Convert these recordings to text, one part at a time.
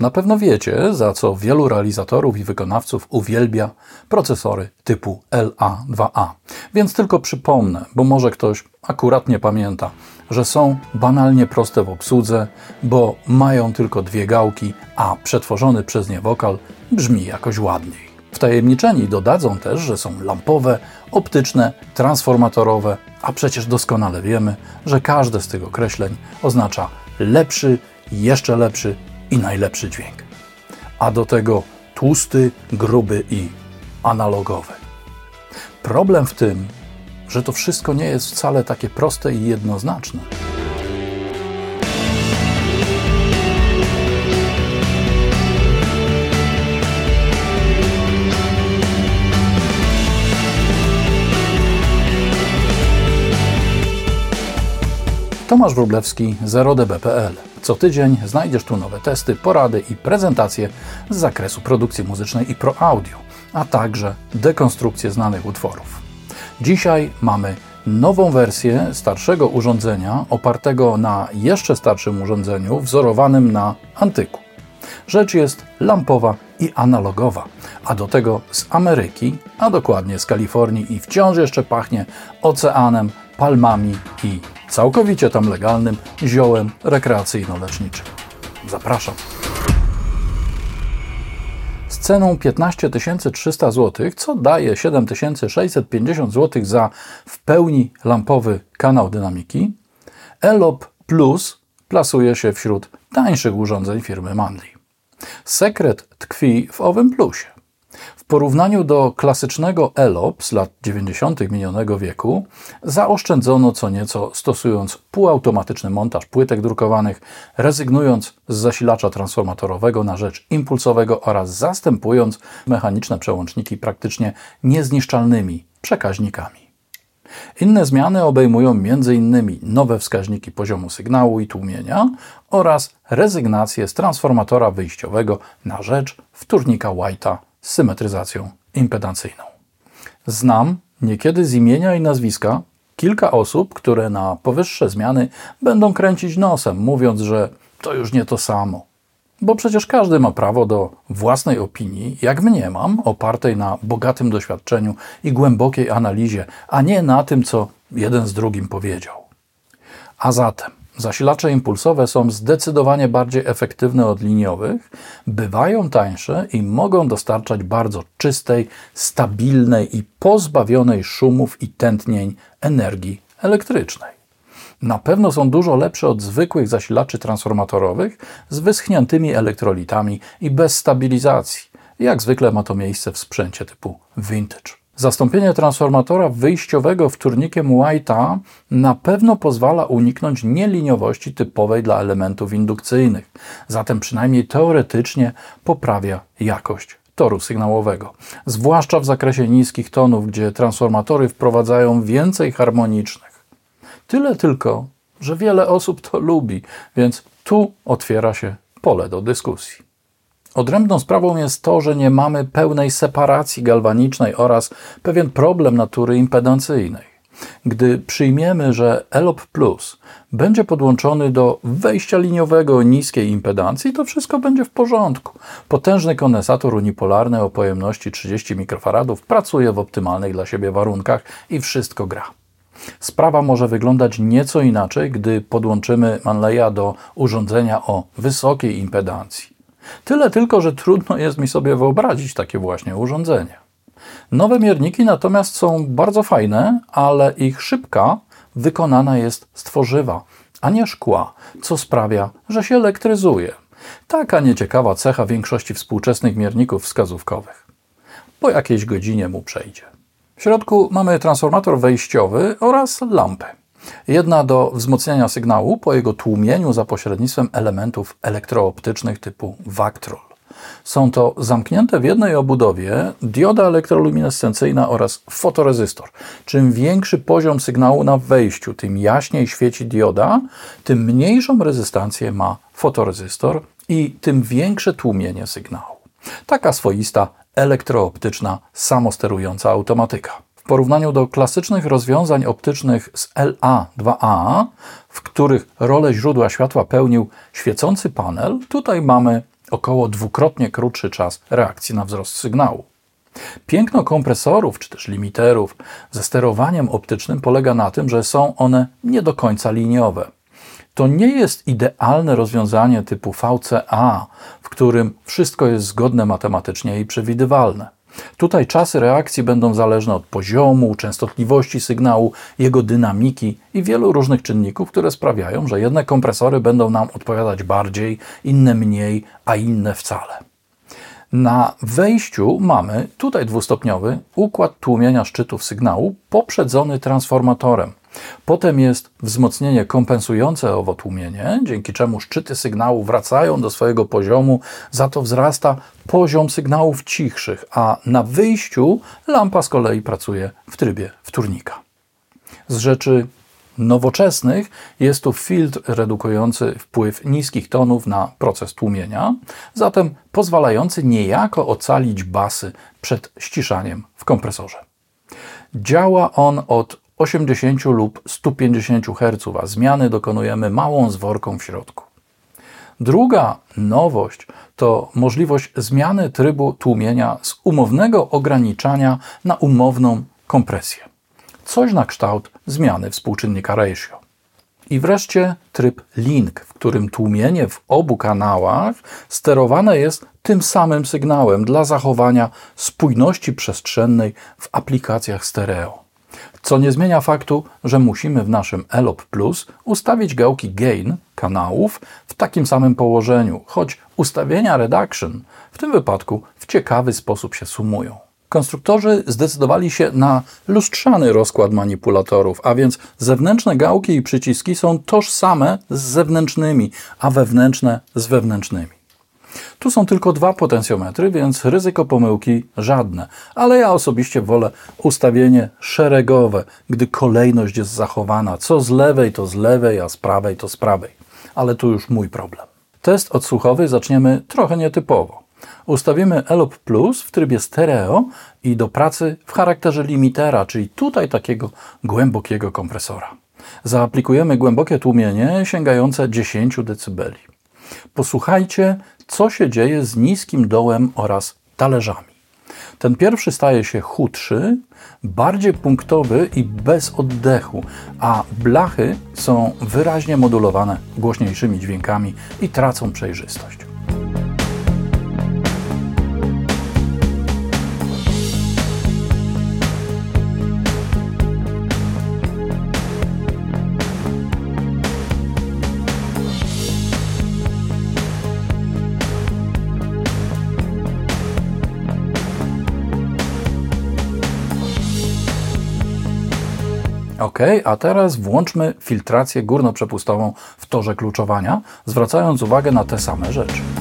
Na pewno wiecie, za co wielu realizatorów i wykonawców uwielbia procesory typu LA2A. Więc tylko przypomnę, bo może ktoś akurat nie pamięta, że są banalnie proste w obsłudze, bo mają tylko dwie gałki, a przetworzony przez nie wokal brzmi jakoś ładniej. Wtajemniczeni dodadzą też, że są lampowe, optyczne, transformatorowe, a przecież doskonale wiemy, że każde z tych określeń oznacza lepszy, jeszcze lepszy i najlepszy dźwięk. A do tego tłusty, gruby i analogowy. Problem w tym, że to wszystko nie jest wcale takie proste i jednoznaczne. Tomasz Wróblewski, 0db.pl. Co tydzień znajdziesz tu nowe testy, porady i prezentacje z zakresu produkcji muzycznej i pro audio, a także dekonstrukcję znanych utworów. Dzisiaj mamy nową wersję starszego urządzenia opartego na jeszcze starszym urządzeniu wzorowanym na antyku. Rzecz jest lampowa i analogowa, a do tego z Ameryki, a dokładnie z Kalifornii i wciąż jeszcze pachnie oceanem, palmami i całkowicie tam legalnym ziołem rekreacyjno-leczniczym. Zapraszam. Z ceną 15 300 zł, co daje 7650 zł za w pełni lampowy kanał dynamiki, Elop Plus plasuje się wśród tańszych urządzeń firmy Manley. Sekret tkwi w owym plusie porównaniu do klasycznego ELOP z lat 90. minionego wieku zaoszczędzono co nieco stosując półautomatyczny montaż płytek drukowanych, rezygnując z zasilacza transformatorowego na rzecz impulsowego oraz zastępując mechaniczne przełączniki praktycznie niezniszczalnymi przekaźnikami. Inne zmiany obejmują m.in. nowe wskaźniki poziomu sygnału i tłumienia oraz rezygnację z transformatora wyjściowego na rzecz wtórnika White'a symetryzacją impedancyjną. Znam niekiedy z imienia i nazwiska kilka osób, które na powyższe zmiany będą kręcić nosem, mówiąc, że to już nie to samo. Bo przecież każdy ma prawo do własnej opinii, jak mnie mam, opartej na bogatym doświadczeniu i głębokiej analizie, a nie na tym, co jeden z drugim powiedział. A zatem, Zasilacze impulsowe są zdecydowanie bardziej efektywne od liniowych, bywają tańsze i mogą dostarczać bardzo czystej, stabilnej i pozbawionej szumów i tętnień energii elektrycznej. Na pewno są dużo lepsze od zwykłych zasilaczy transformatorowych z wyschniętymi elektrolitami i bez stabilizacji, jak zwykle ma to miejsce w sprzęcie typu vintage. Zastąpienie transformatora wyjściowego wtórnikiem White'a na pewno pozwala uniknąć nieliniowości typowej dla elementów indukcyjnych, zatem przynajmniej teoretycznie poprawia jakość toru sygnałowego, zwłaszcza w zakresie niskich tonów, gdzie transformatory wprowadzają więcej harmonicznych. Tyle tylko, że wiele osób to lubi, więc tu otwiera się pole do dyskusji. Odrębną sprawą jest to, że nie mamy pełnej separacji galwanicznej oraz pewien problem natury impedancyjnej. Gdy przyjmiemy, że ELOP Plus będzie podłączony do wejścia liniowego niskiej impedancji, to wszystko będzie w porządku. Potężny kondensator unipolarny o pojemności 30 mikrofaradów pracuje w optymalnych dla siebie warunkach i wszystko gra. Sprawa może wyglądać nieco inaczej, gdy podłączymy Manleya do urządzenia o wysokiej impedancji. Tyle tylko, że trudno jest mi sobie wyobrazić takie właśnie urządzenie. Nowe mierniki natomiast są bardzo fajne, ale ich szybka wykonana jest z tworzywa, a nie szkła, co sprawia, że się elektryzuje. Taka nieciekawa cecha większości współczesnych mierników wskazówkowych. Po jakiejś godzinie mu przejdzie. W środku mamy transformator wejściowy oraz lampy. Jedna do wzmocnienia sygnału po jego tłumieniu za pośrednictwem elementów elektrooptycznych typu Vactrol. Są to zamknięte w jednej obudowie dioda elektroluminescencyjna oraz fotorezystor. Czym większy poziom sygnału na wejściu, tym jaśniej świeci dioda, tym mniejszą rezystancję ma fotorezystor i tym większe tłumienie sygnału. Taka swoista elektrooptyczna samosterująca automatyka porównaniu do klasycznych rozwiązań optycznych z LA2A, w których rolę źródła światła pełnił świecący panel, tutaj mamy około dwukrotnie krótszy czas reakcji na wzrost sygnału. Piękno kompresorów czy też limiterów ze sterowaniem optycznym polega na tym, że są one nie do końca liniowe. To nie jest idealne rozwiązanie typu VCA, w którym wszystko jest zgodne matematycznie i przewidywalne. Tutaj czasy reakcji będą zależne od poziomu, częstotliwości sygnału, jego dynamiki i wielu różnych czynników, które sprawiają, że jedne kompresory będą nam odpowiadać bardziej, inne mniej, a inne wcale. Na wejściu mamy tutaj dwustopniowy układ tłumienia szczytów sygnału poprzedzony transformatorem. Potem jest wzmocnienie kompensujące owo tłumienie, dzięki czemu szczyty sygnału wracają do swojego poziomu, za to wzrasta poziom sygnałów cichszych, a na wyjściu lampa z kolei pracuje w trybie wtórnika. Z rzeczy nowoczesnych jest tu filtr redukujący wpływ niskich tonów na proces tłumienia, zatem pozwalający niejako ocalić basy przed ściszaniem w kompresorze. Działa on od 80 lub 150 Hz, a zmiany dokonujemy małą zworką w środku. Druga nowość to możliwość zmiany trybu tłumienia z umownego ograniczania na umowną kompresję. Coś na kształt zmiany współczynnika ratio. I wreszcie tryb link, w którym tłumienie w obu kanałach sterowane jest tym samym sygnałem dla zachowania spójności przestrzennej w aplikacjach stereo co nie zmienia faktu, że musimy w naszym ELOP Plus ustawić gałki gain kanałów w takim samym położeniu, choć ustawienia reduction w tym wypadku w ciekawy sposób się sumują. Konstruktorzy zdecydowali się na lustrzany rozkład manipulatorów, a więc zewnętrzne gałki i przyciski są tożsame z zewnętrznymi, a wewnętrzne z wewnętrznymi. Tu są tylko dwa potencjometry, więc ryzyko pomyłki żadne, ale ja osobiście wolę ustawienie szeregowe, gdy kolejność jest zachowana, co z lewej to z lewej, a z prawej to z prawej. Ale tu już mój problem. Test odsłuchowy zaczniemy trochę nietypowo. Ustawimy ELOP Plus w trybie stereo i do pracy w charakterze limitera, czyli tutaj takiego głębokiego kompresora. Zaaplikujemy głębokie tłumienie sięgające 10 dB. Posłuchajcie, co się dzieje z niskim dołem oraz talerzami. Ten pierwszy staje się chudszy, bardziej punktowy i bez oddechu, a blachy są wyraźnie modulowane głośniejszymi dźwiękami i tracą przejrzystość. Ok, a teraz włączmy filtrację górnoprzepustową w torze kluczowania, zwracając uwagę na te same rzeczy.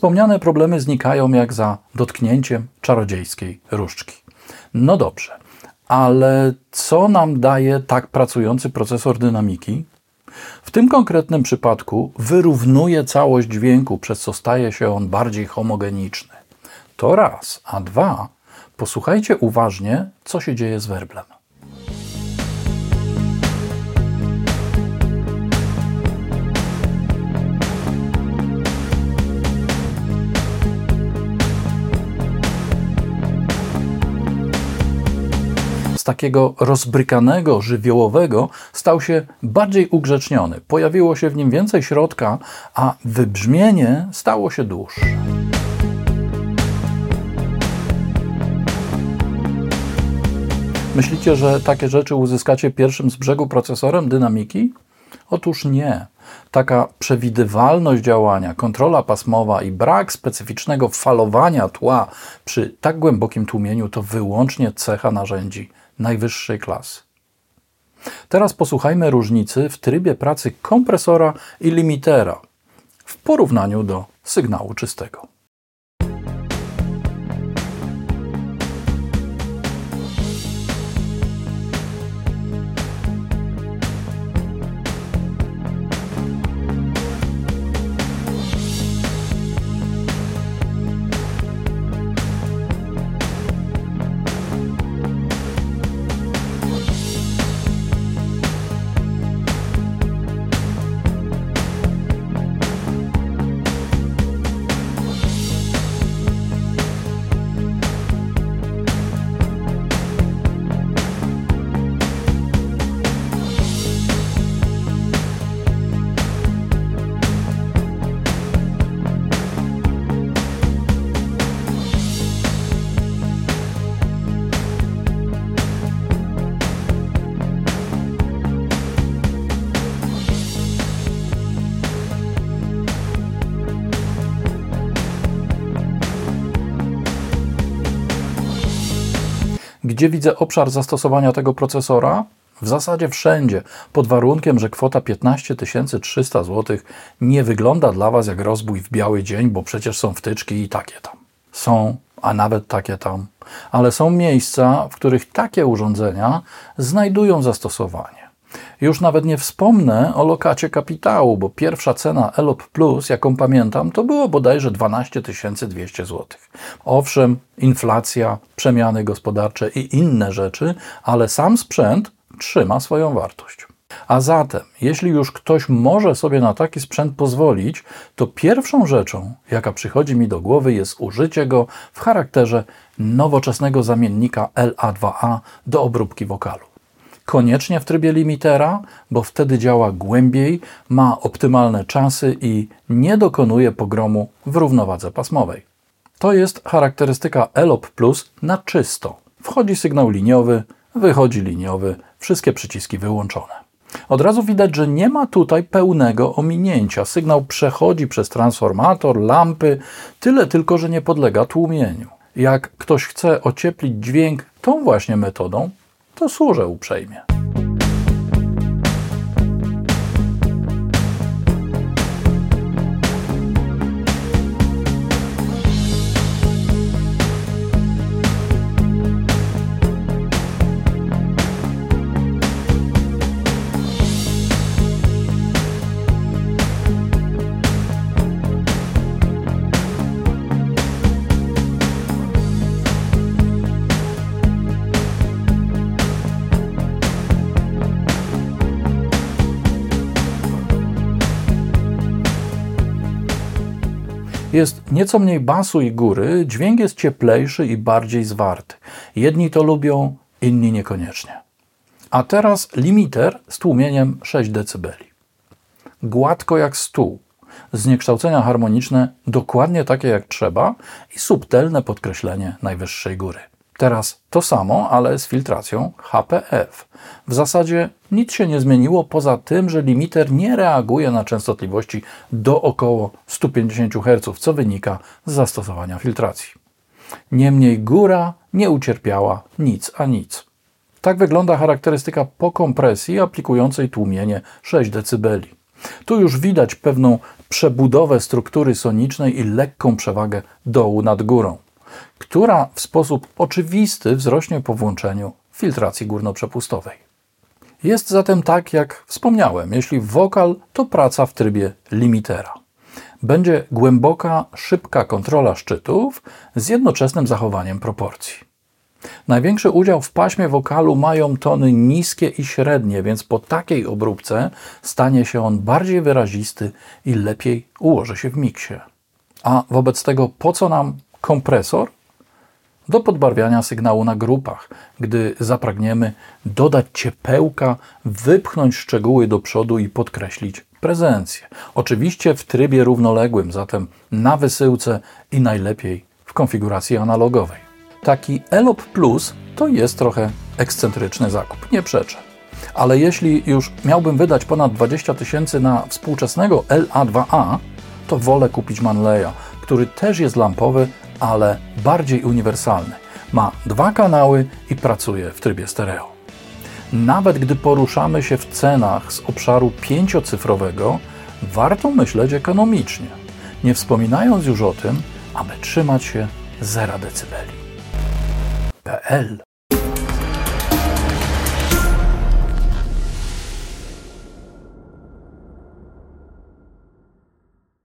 Wspomniane problemy znikają jak za dotknięciem czarodziejskiej różdżki. No dobrze, ale co nam daje tak pracujący procesor dynamiki? W tym konkretnym przypadku wyrównuje całość dźwięku, przez co staje się on bardziej homogeniczny. To raz, a dwa, posłuchajcie uważnie, co się dzieje z werblem. Takiego rozbrykanego, żywiołowego stał się bardziej ugrzeczniony. Pojawiło się w nim więcej środka, a wybrzmienie stało się dłuższe. Myślicie, że takie rzeczy uzyskacie pierwszym z brzegu procesorem dynamiki? Otóż nie. Taka przewidywalność działania, kontrola pasmowa i brak specyficznego falowania tła przy tak głębokim tłumieniu to wyłącznie cecha narzędzi najwyższej klasy. Teraz posłuchajmy różnicy w trybie pracy kompresora i limitera w porównaniu do sygnału czystego. Gdzie widzę obszar zastosowania tego procesora? W zasadzie wszędzie, pod warunkiem, że kwota 15 300 zł nie wygląda dla Was jak rozbój w biały dzień, bo przecież są wtyczki i takie tam. Są, a nawet takie tam. Ale są miejsca, w których takie urządzenia znajdują zastosowanie. Już nawet nie wspomnę o lokacie kapitału, bo pierwsza cena ELOP Plus, jaką pamiętam, to było bodajże 12 200 zł. Owszem, inflacja, przemiany gospodarcze i inne rzeczy, ale sam sprzęt trzyma swoją wartość. A zatem, jeśli już ktoś może sobie na taki sprzęt pozwolić, to pierwszą rzeczą, jaka przychodzi mi do głowy, jest użycie go w charakterze nowoczesnego zamiennika LA2A do obróbki wokalu koniecznie w trybie limitera, bo wtedy działa głębiej, ma optymalne czasy i nie dokonuje pogromu w równowadze pasmowej. To jest charakterystyka ELOP Plus na czysto. Wchodzi sygnał liniowy, wychodzi liniowy, wszystkie przyciski wyłączone. Od razu widać, że nie ma tutaj pełnego ominięcia. Sygnał przechodzi przez transformator, lampy, tyle tylko, że nie podlega tłumieniu. Jak ktoś chce ocieplić dźwięk tą właśnie metodą, to służę uprzejmie. Jest nieco mniej basu i góry, dźwięk jest cieplejszy i bardziej zwarty. Jedni to lubią, inni niekoniecznie. A teraz limiter z tłumieniem 6 dB. Gładko jak stół, zniekształcenia harmoniczne dokładnie takie jak trzeba i subtelne podkreślenie najwyższej góry. Teraz to samo, ale z filtracją HPF. W zasadzie nic się nie zmieniło poza tym, że limiter nie reaguje na częstotliwości do około 150 Hz, co wynika z zastosowania filtracji. Niemniej góra nie ucierpiała nic a nic. Tak wygląda charakterystyka po kompresji aplikującej tłumienie 6 dB. Tu już widać pewną przebudowę struktury sonicznej i lekką przewagę dołu nad górą która w sposób oczywisty wzrośnie po włączeniu filtracji górnoprzepustowej. Jest zatem tak, jak wspomniałem, jeśli wokal to praca w trybie limitera. Będzie głęboka, szybka kontrola szczytów z jednoczesnym zachowaniem proporcji. Największy udział w paśmie wokalu mają tony niskie i średnie, więc po takiej obróbce stanie się on bardziej wyrazisty i lepiej ułoży się w miksie. A wobec tego po co nam kompresor? do podbarwiania sygnału na grupach, gdy zapragniemy dodać ciepełka, wypchnąć szczegóły do przodu i podkreślić prezencję. Oczywiście w trybie równoległym, zatem na wysyłce i najlepiej w konfiguracji analogowej. Taki ELOP Plus to jest trochę ekscentryczny zakup, nie przeczę. Ale jeśli już miałbym wydać ponad 20 tysięcy na współczesnego LA2A, to wolę kupić Manleya, który też jest lampowy, ale bardziej uniwersalny. ma dwa kanały i pracuje w trybie stereo. Nawet gdy poruszamy się w cenach z obszaru pięciocyfrowego, warto myśleć ekonomicznie, nie wspominając już o tym, aby trzymać się 0 dB. PL